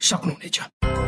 सक्नुहुनेछ श्रोता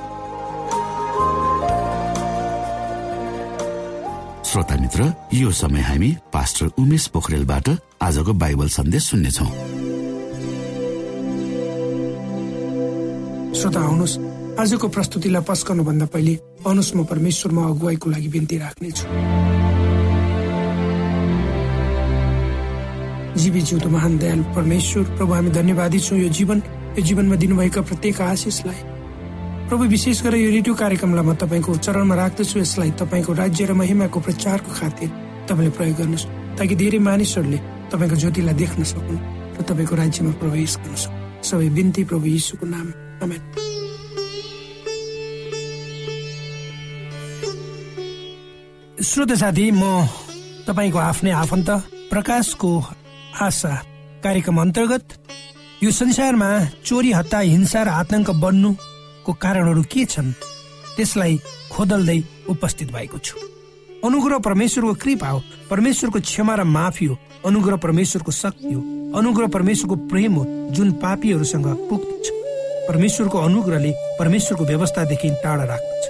श्रोता मित्र यो समय हामी पास्टर उमेश पोखरेलबाट आजको बाइबल सन्देश सुन्नेछौ। श्रोता आउनुहोस्। आजको प्रस्तुतिलाई पस्कनु भन्दा पहिले आउनुहोस् म परमेश्वरमा अगुवाईको लागि बिन्ती राख्नेछु। जीवी जिउँदो महान दयाल परमेश्वर प्रभु हामी धन्यवादी छौँ यो जीवन। यो जीवनमा दिनुभएका प्रत्येक आशिषलाई प्रभु विशेष गरेर यो रेडियो कार्यक्रमलाई म तपाईँको चरणमा राख्दछु। यसलाई तपाईँको राज्य र महिमाको प्रचारको खातिर तपाईँले प्रयोग गर्नुहोस् ताकि धेरै मानिसहरूले तपाईँको ज्योतिलाई देख्न सकुन् र तपाईँको राज्यमा प्रवेश गर्न सक्नु। सबै बिन्ती प्रभु यीशुको नाम श्रोत साथी म तपाईँको आफ्नै आफन्त प्रकाशको आशा कार्यक्रम अन्तर्गत यो संसारमा चोरी हत्या हिंसा र आतंक बन्नु को कारणहरू के छन् त्यसलाई खोदल्दै उपस्थित भएको छु। अनुग्रह परमेश्वरको कृपा हो परमेश्वरको क्षमा र माफी हो अनुग्रह परमेश्वरको शक्ति हो अनुग्रह परमेश्वरको प्रेम हो जुन पापीहरूसँग पुग्छ परमेश्वरको अनुग्रहले परमेश्वरको व्यवस्थादेखि टाढा राख्दछ।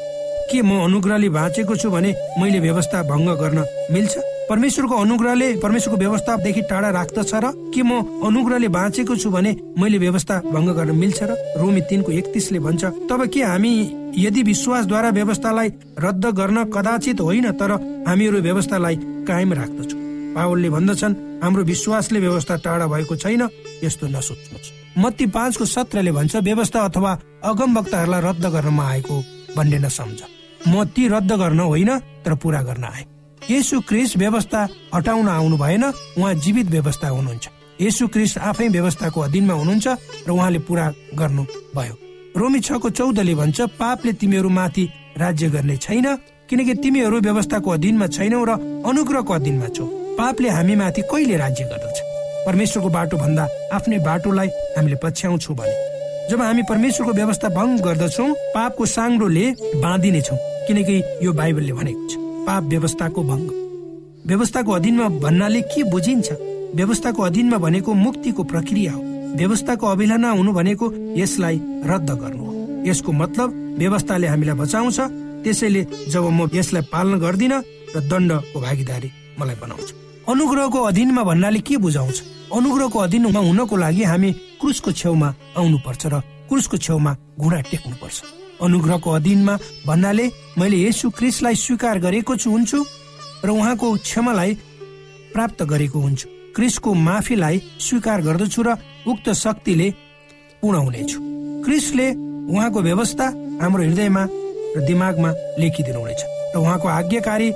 के म अनुग्रहले बाँचेको छु भने मैले व्यवस्था भङ्ग गर्न मिल्छ? परमेश्वरको अनुग्रहले परमेश्वरको व्यवस्थादेखि टाढा राख्दछ र के म अनुग्रहले बाँचेको छु भने मैले व्यवस्था भङ्ग गर्न मिल्छ र रोमी तिनको एकतिसले भन्छ तब के हामी यदि विश्वासद्वारा व्यवस्थालाई रद्द गर्न कदाचित होइन तर हामीहरू व्यवस्थालाई कायम राख्दछौँ। पावलले भन्दछन् हाम्रो विश्वासले व्यवस्था टाढा भएको छैन यस्तो नसोच्नुहोस्। मत्ती पाँचको सत्रले भन्छ व्यवस्था अथवा अगम वक्ताहरूलाई रद्द गर्नमा आएको भन्ने नसम्झ। म ती रद्द गर्न होइन तर पूरा गर्न आए। यसु क्रिस व्यवस्था हटाउन आउनु भएन उहाँ जीवित व्यवस्था हुनुहुन्छ। यसु क्रिस आफै व्यवस्थाको अधीनमा हुनुहुन्छ र उहाँले पूरा गर्नु भयो रोमी छको चौधले भन्छ पापले तिमीहरू माथि राज्य गर्ने छैन किनकि तिमीहरू व्यवस्थाको अधीनमा छैनौ र अनुग्रहको अधीनमा छौ। पापले हामी माथि कहिले राज्य गर्दछ? परमेश्वरको बाटो भन्दा आफ्नै बाटोलाई हामीले पछ्याउँछौ भने। जब हामी परमेश्वरको व्यवस्था भङ्ग गर्दछौ पापको साङ्रोले बाँधिनेछौ किनकि यो बाइबलले भनेको छ। पाप व्यवस्थाको भङ्ग। व्यवस्थाको अधीनमा भन्नाले के बुझिन्छ? व्यवस्थाको अधीनमा भनेको मुक्तिको प्रक्रिया हो। व्यवस्थाको अवहेलना हुनु भनेको यसलाई रद्द गर्नु हो। यसको मतलब व्यवस्थाले हामीलाई बचाउँछ त्यसैले जब म यसलाई पालन गर्दिन र दण्डको भागीदारी मलाई बनाउँछ। अनुग्रहको अधीनमा भन्नाले के बुझाउँछ? अनुग्रहको अधीनमा हुनको लागि हामी क्रुसको छेउमा आउनु पर्छ र क्रुसको छेउमा घुँडा टेक्नु पर्छ अनुग्रहको अधीनमा भन्नाले मैले यसु क्रिसलाई स्वीकार गरेको छु हुन्छु र उहाँको क्षमालाई प्राप्त गरेको हुन्छु। क्रिसको माफीलाई स्वीकार गर्दछु र उक्त शक्तिले पूर्ण हुनेछु क्रिसले उहाँको व्यवस्था हाम्रो हृदयमा र दिमागमा लेखिदिनुहुनेछ र उहाँको आज्ञाकारी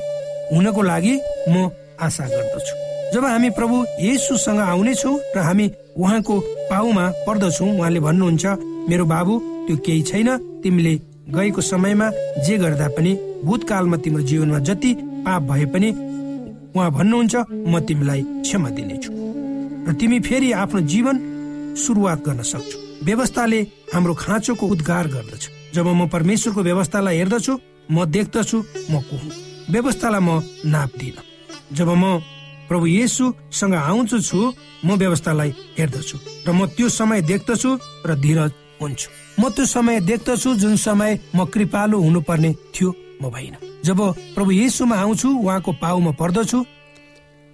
हुनको लागि म आशा गर्दछु। जब हामी प्रभु येसुसँग आउनेछौँ र हामी उहाँको पाउमा पर्दछौँ उहाँले भन्नुहुन्छ मेरो बाबु त्यो केही छैन। तिमीले गएको समयमा जे गर्दा पनि भूतकालमा तिम्रो जीवनमा जति पाप भए पनि उहाँ भन्नुहुन्छ म तिमीलाई क्षमा दिनेछु। र तिमी फेरि आफ्नो जीवन सुरुवात गर्न सक्छौ। व्यवस्थाले हाम्रो खाँचोको उद्गार गर्दछ। जब म परमेश्वरको व्यवस्थालाई हेर्दछु म देख्दछु म को हुँ व्यवस्थालाई म नाप्दिन। जब म प्रभु येसुसँग आउँछु छु म व्यवस्थालाई हेर्दछु। र म त्यो समय देख्दछु र धीरज हुन्छु। म त्यो समय देख्दछु जुन समय म कृपालु हुनुपर्ने थियो म भइन जब प्रभु येसुमा आउँछु उहाँको पाउमा पर्दछु।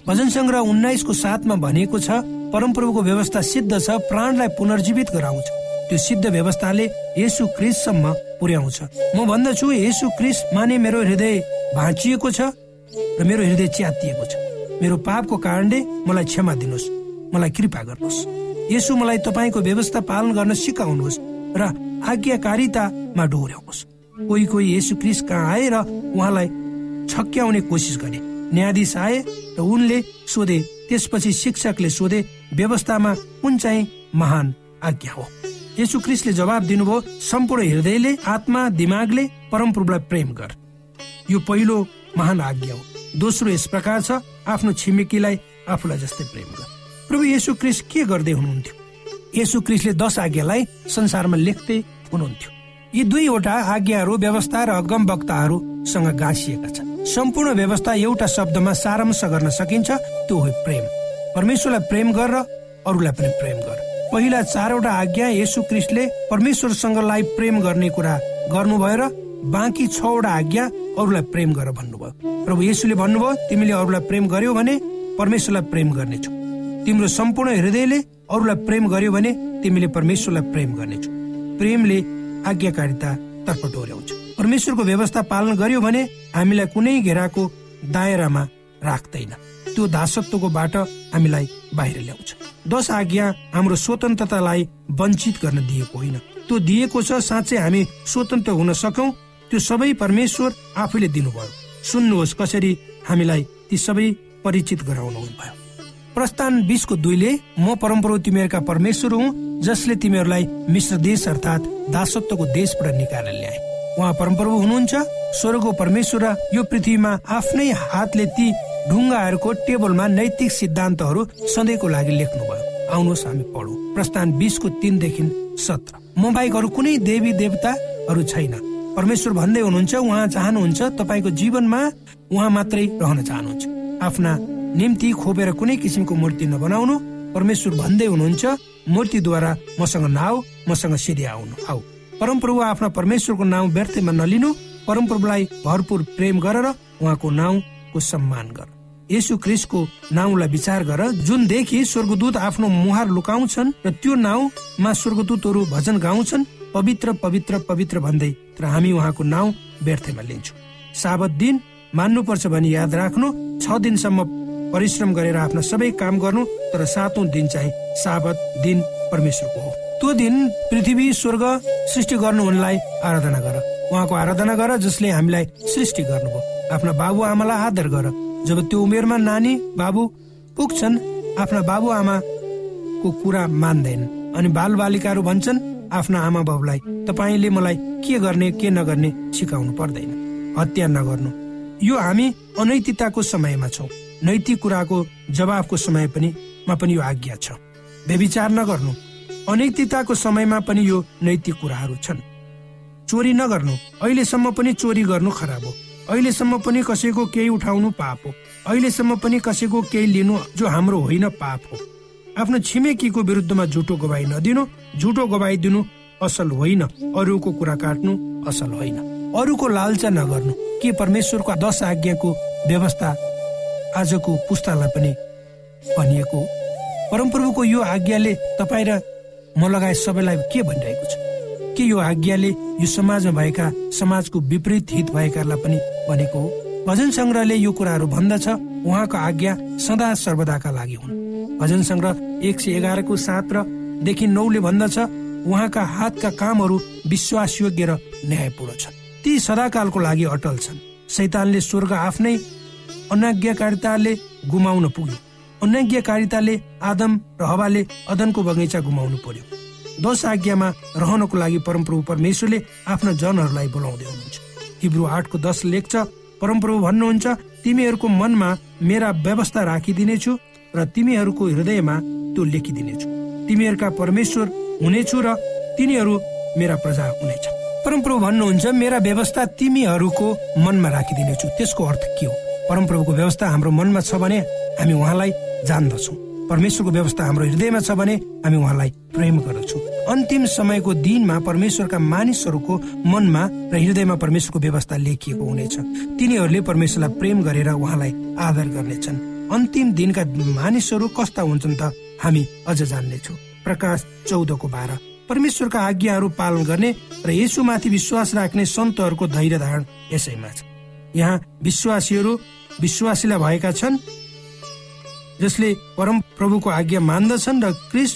भजन सङ्ग्रह उन्नाइसको साथमा भनेको छ परमप्रभुको व्यवस्था सिद्ध छ प्राणलाई पुनर्जीवित गराउँछ। त्यो सिद्ध व्यवस्थाले यसु क्रिससम्म पुर्याउँछ। म भन्दछु यसु क्रिस माने मेरो हृदय भाँचिएको छ र मेरो हृदय च्यातिएको छ। मेरो पापको कारणले मलाई क्षमा दिनुहोस् मलाई कृपा गर्नुहोस्। यसो मलाई तपाईँको व्यवस्था पालन गर्न सिकाउनुहोस् र आज्ञाकारितामा डोर्याउनुहोस्। कोही कोही यसु क्रिस कहाँ आए र उहाँलाई छक्याउने कोसिस गरे। न्यायाधीश आए र उनले सोधे त्यसपछि शिक्षकले सोधे व्यवस्थामा कुन चाहिँ महान आज्ञा हो? यसु क्रिस्टले जवाब दिनुभयो सम्पूर्ण हृदयले आत्मा दिमागले परमप्रभुलाई प्रेम गर। यो पहिलो महान आज्ञा हो। दोस्रो यस प्रकार छ आफ्नो छिमेकीलाई आफूलाई जस्तै प्रेम गर। प्रभु येसु क्रिस्ट के गर्दै हुनुहुन्थ्यो? येसु क्रिस्टले दश आज्ञालाई संसारमा लेख्दै हुनुहुन्थ्यो। यी दुईवटा आज्ञाहरू व्यवस्था र अगम वक्ताहरूसँग गाँसिएका छन्। सम्पूर्ण व्यवस्था एउटा शब्दमा सारांश गर्न सकिन्छ त्यो हो प्रेम। परमेश्वरलाई प्रेम गर र अरूलाई पनि प्रेम गर। पहिला चारवटा आज्ञा येसु क्रिस्टले परमेश्वरसँगलाई प्रेम गर्ने कुरा गर्नुभयो र बाँकी छवटा आज्ञा अरूलाई प्रेम गर भन्नुभयो। प्रभु येसुले भन्नुभयो तिमीले अरूलाई प्रेम गर्यो भने परमेश्वरलाई प्रेम गर्नेछौ। तिम्रो सम्पूर्ण हृदयले अरूलाई प्रेम गर्यो भने तिमीले परमेश्वरलाई प्रेम गर्नेछौ। प्रेमले आज्ञाकारिता तर्फ डोर्याउँछ परमेश्वरको व्यवस्था पालन गर्यो भने हामीलाई कुनै घेराको दायरामा राख्दैन। त्यो दासत्वको बाट हामीलाई बाहिर ल्याउँछ। दश आज्ञा हाम्रो स्वतन्त्रतालाई वञ्चित गर्न दिएको होइन। त्यो दिएको छ साँच्चै हामी स्वतन्त्र हुन सकौँ त्यो सबै परमेश्वर आफैले दिनुभयो। सुन्नुहोस् कसरी हामीलाई ती सबै परिचित गराउनु भयो प्रस्थान बिसको दुईले म परम्परा तिमीहरूका परमेश्वर हुँ जसले तिमीहरूलाई मिश्र देश अर्थात् दासत्वको देशबाट निकालेर ल्याए। उहाँ परमप्रभु हुनुहुन्छ स्वर्गको परमेश्वर यो पृथ्वीमा आफ्नै हातले ती ढुङ्गाहरूको टेबलमा नैतिक सिद्धान्तहरू सधैँको लागि लेख्नुभयो। आउनुहोस् हामी पढौँ। प्रस्थान बिसको तिनदेखि सत्र। म बाहेक अरू कुनै देवी देवताहरू छैन। परमेश्वर भन्दै हुनुहुन्छ उहाँ चाहनुहुन्छ तपाईँको जीवनमा उहाँ मात्रै रहन चाहनुहुन्छ। आफ्ना निम्ति खोपेर कुनै किसिमको मूर्ति नबनाउनु परमेश्वर भन्दै हुनुहुन्छ मूर्तिद्वारा मसँग नआऊ मसँग सिधै आउनु। आऊ। परमप्रभु आफ्ना परमेश्वरको नाउँ व्यर्थमा नलिनु परमप्रभुलाई भरपुर प्रेम गरेर उहाँको नाउँको सम्मान गर। यसु क्रिस्टको नाउँलाई विचार गर। जुन देखि स्वर्गदूत आफ्नो मुहार लुकाउँछन् र त्यो नाउँमा स्वर्गदूतहरू भजन गाउँछन् पवित्र पवित्र पवित्र भन्दै तर हामी उहाँको नाउँ व्यर्थमा लिन्छौँ। साबत दिन मान्नुपर्छ भनी याद राख्नु छ दिनसम्म परिश्रम गरेर आफ्ना सबै काम गर्नु तर सातौं दिन चाहिँ साबत दिन परमेश्वरको हो। त्यो दिन पृथ्वी स्वर्ग सृष्टि गर्नु उनलाई आराधना गर। उहाँको आराधना गर जसले हामीलाई सृष्टि गर्नुभयो। आफ्ना बाबु आमालाई आदर गर। जब त्यो उमेरमा नानी बाबु पुग्छन् आफ्ना बाबु आमाको कुरा मान्दैन अनि बाल बालिकाहरू भन्छन् आफ्ना आमा बाबुलाई तपाईँले मलाई के गर्ने के नगर्ने सिकाउनु पर्दैन। हत्या नगर्नु। यो हामी अनैतिकताको समयमा छौँ। नैतिक कुराको जवाफको समय पनि मा पनि यो आज्ञा छ। व्यविचार नगर्नु। अनैतिकताको समयमा पनि यो नैतिक कुराहरू छन्। चोरी नगर्नु। अहिलेसम्म पनि चोरी गर्नु खराब हो। अहिलेसम्म पनि कसैको केही उठाउनु पाप हो। अहिलेसम्म पनि कसैको केही लिनु जो हाम्रो होइन पाप हो। आफ्नो छिमेकीको विरुद्धमा झुटो गवाई नदिनु। झुटो गवाई दिनु असल होइन। अरूको कुरा काट्नु असल होइन। अरूको लालचा नगर्नु। के परमेश्वरको दश आज्ञाको व्यवस्था आजको पुस्तालाई पनि भनिएको परमप्रभुको यो आज्ञाले तपाईँ र म लगायत सबैलाई के भनिरहेको छ? के यो आज्ञाले यो समाजमा भएका समाजको विपरीत हित भएकालाई पनि भनेको हो? भजन सङ्ग्रहले यो कुराहरू भन्दछ। उहाँको आज्ञा सदा सर्वदाका लागि हुन्। भजन सङ्ग्रह एक सय एघारको सात र देखि नौले भन्दछ उहाँका हातका कामहरू विश्वासयोग्य र न्यायपूर्ण छन्। ती सदाकालको लागि अटल छन्। सैतानले स्वर्ग आफ्नै अनाज्ञाकारिताले गुमाउन पुग्यो। अनाज्ञाकारिताले आदम र हवाले अदनको बगैँचा गुमाउनु पर्यो। दश आज्ञामा रहनको लागि परमप्रभु परमेश्वरले आफ्ना जनहरूलाई बोलाउँदै हुनुहुन्छ। हिब्रू आठको दश लेख्छ परमप्रभु भन्नुहुन्छ तिमीहरूको मनमा मेरा व्यवस्था राखिदिनेछु र तिमीहरूको हृदयमा त्यो लेखिदिनेछु। तिमीहरूका परमेश्वर हुनेछु र तिनीहरू मेरा प्रजा हुनेछ परमप्रभु भन्नुहुन्छ मेरा व्यवस्था तिमीहरूको मनमा राखिदिनेछु। त्यसको अर्थ के हो? परमप्रभुको व्यवस्था हाम्रो मनमा छ भने हामी उहाँलाई जान्दछौँ। परमेश्वरको व्यवस्था हाम्रो हृदयमा छ भने हामी उहाँलाई प्रेम गर्दछौँ। अन्तिम समयको दिनमा परमेश्वरका मानिसहरूको मनमा र हृदयमा परमेश्वरको व्यवस्था लेखिएको हुनेछ। तिनीहरूले परमेश्वरलाई प्रेम गरेर उहाँलाई आदर गर्नेछन्। अन्तिम दिनका मानिसहरू कस्ता हुन्छन् त हामी अझ जान्नेछौँ। प्रकाश चौधको बाह्र। परमेश्वरका आज्ञाहरू पालन गर्ने र यसुमाथि विश्वास राख्ने सन्तहरूको धैर्य धारण यसैमा छ। यहाँ विश्वासीहरू विश्वासीलाई भएका छन् जसले परम प्रभुको आज्ञा मान्दछन् र क्रिस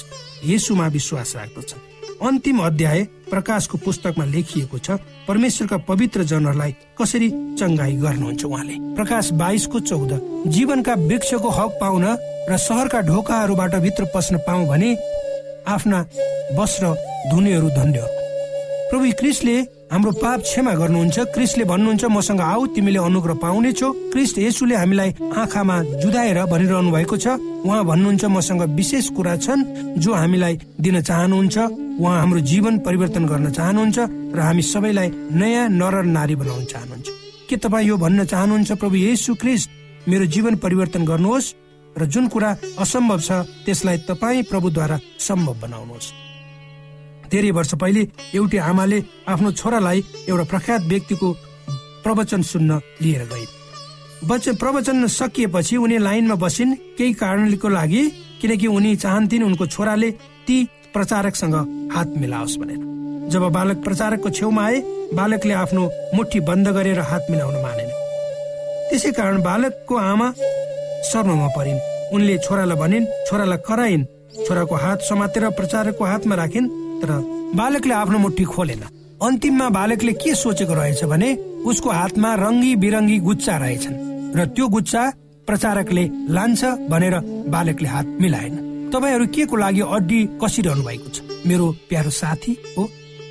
येसुमा विश्वास राख्दछन्। अन्तिम अध्याय प्रकाशको पुस्तकमा लेखिएको छ परमेश्वरका पवित्र जनहरूलाई कसरी चङ्गाई गर्नुहुन्छ उहाँले? प्रकाश बाइसको चौध जीवनका वृक्षको हक पाउन र सहरका ढोकाहरूबाट भित्र पस्न पाऊ भने आफ्ना वस्त्र धुनेहरू धन्य। प्रभु क्रिस्टले हाम्रो पाप क्षमा गर्नुहुन्छ क्रिस्टले भन्नुहुन्छ मसँग आऊ तिमीले अनुग्रह पाउनेछौ। क्रिस्ट यसुले हामीलाई आँखामा जुदाएर भनिरहनु भएको छ। उहाँ भन्नुहुन्छ मसँग विशेष कुरा छन् जो हामीलाई दिन चाहनुहुन्छ। उहाँ हाम्रो जीवन परिवर्तन गर्न चाहनुहुन्छ र हामी सबैलाई नयाँ नर नारी बनाउन चाहनुहुन्छ। के तपाईँ यो भन्न चाहनुहुन्छ प्रभु येसु क्रिस्ट? मेरो जीवन परिवर्तन गर्नुहोस् र जुन कुरा असम्भव छ त्यसलाई तपाईँ प्रभुद्वारा सम्भव बनाउनुहोस्। धेरै वर्ष पहिले एउटी आमाले आफ्नो छोरालाई एउटा प्रख्यात व्यक्तिको प्रवचन सुन्न लिएर गए। बच्चन प्रवचन सकिएपछि उनी लाइनमा बसिन् केही कारणको लागि किनकि उनी चाहन्थिन् उनको छोराले ती प्रचारकसँग हात मिलाओस् भनेर। जब बालक प्रचारकको छेउमा आए बालकले आफ्नो मुठी बन्द गरेर हात मिलाउन मानेन। त्यसै कारण बालकको आमा शर्ममा परिन्। उनले छोरालाई भनिन् छोरालाई कराइन्। छोराको हात समातेर प्रचारकको हातमा राखिन्। तर बालकले आफ्नो मुठी खोलेन। अन्तिममा बालकले के सोचेको रहेछ भने उसको हातमा रङ्गी बिरङ्गी गुच्चा रहेछन् र त्यो गुच्चा प्रचारकले लान्छ भनेर बालकले हात मिलाएन। तपाईँहरू के को लागि अड्डी कसिरहनु भएको छ? मेरो प्यारो साथी हो।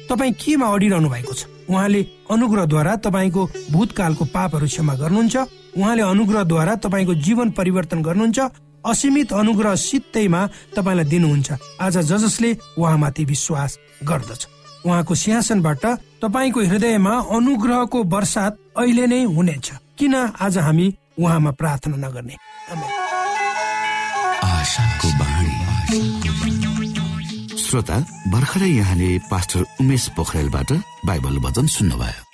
तपाईँ केमा अडिरहनु भएको छ? उहाँले अनुग्रहद्वारा तपाईँको भूतकालको पापहरू क्षमा गर्नुहुन्छ। उहाँले अनुग्रहद्वारा तपाईँको जीवन परिवर्तन गर्नुहुन्छ। असीमित अनुग्रह सित्तैमा तपाईँलाई दिनुहुन्छ। आज ज जसले उहाँमाथि विश्वास गर्दछ। उहाँको सिंहासनबाट तपाईँको हृदयमा अनुग्रहको वर्षात अहिले नै हुनेछ। किन आज हामी उहाँमा प्रार्थना नगर्ने? श्रोता भर्खरै यहाँले पास्टर उमेश पोखरेलबाट बाइबल वचन सुन्नुभयो।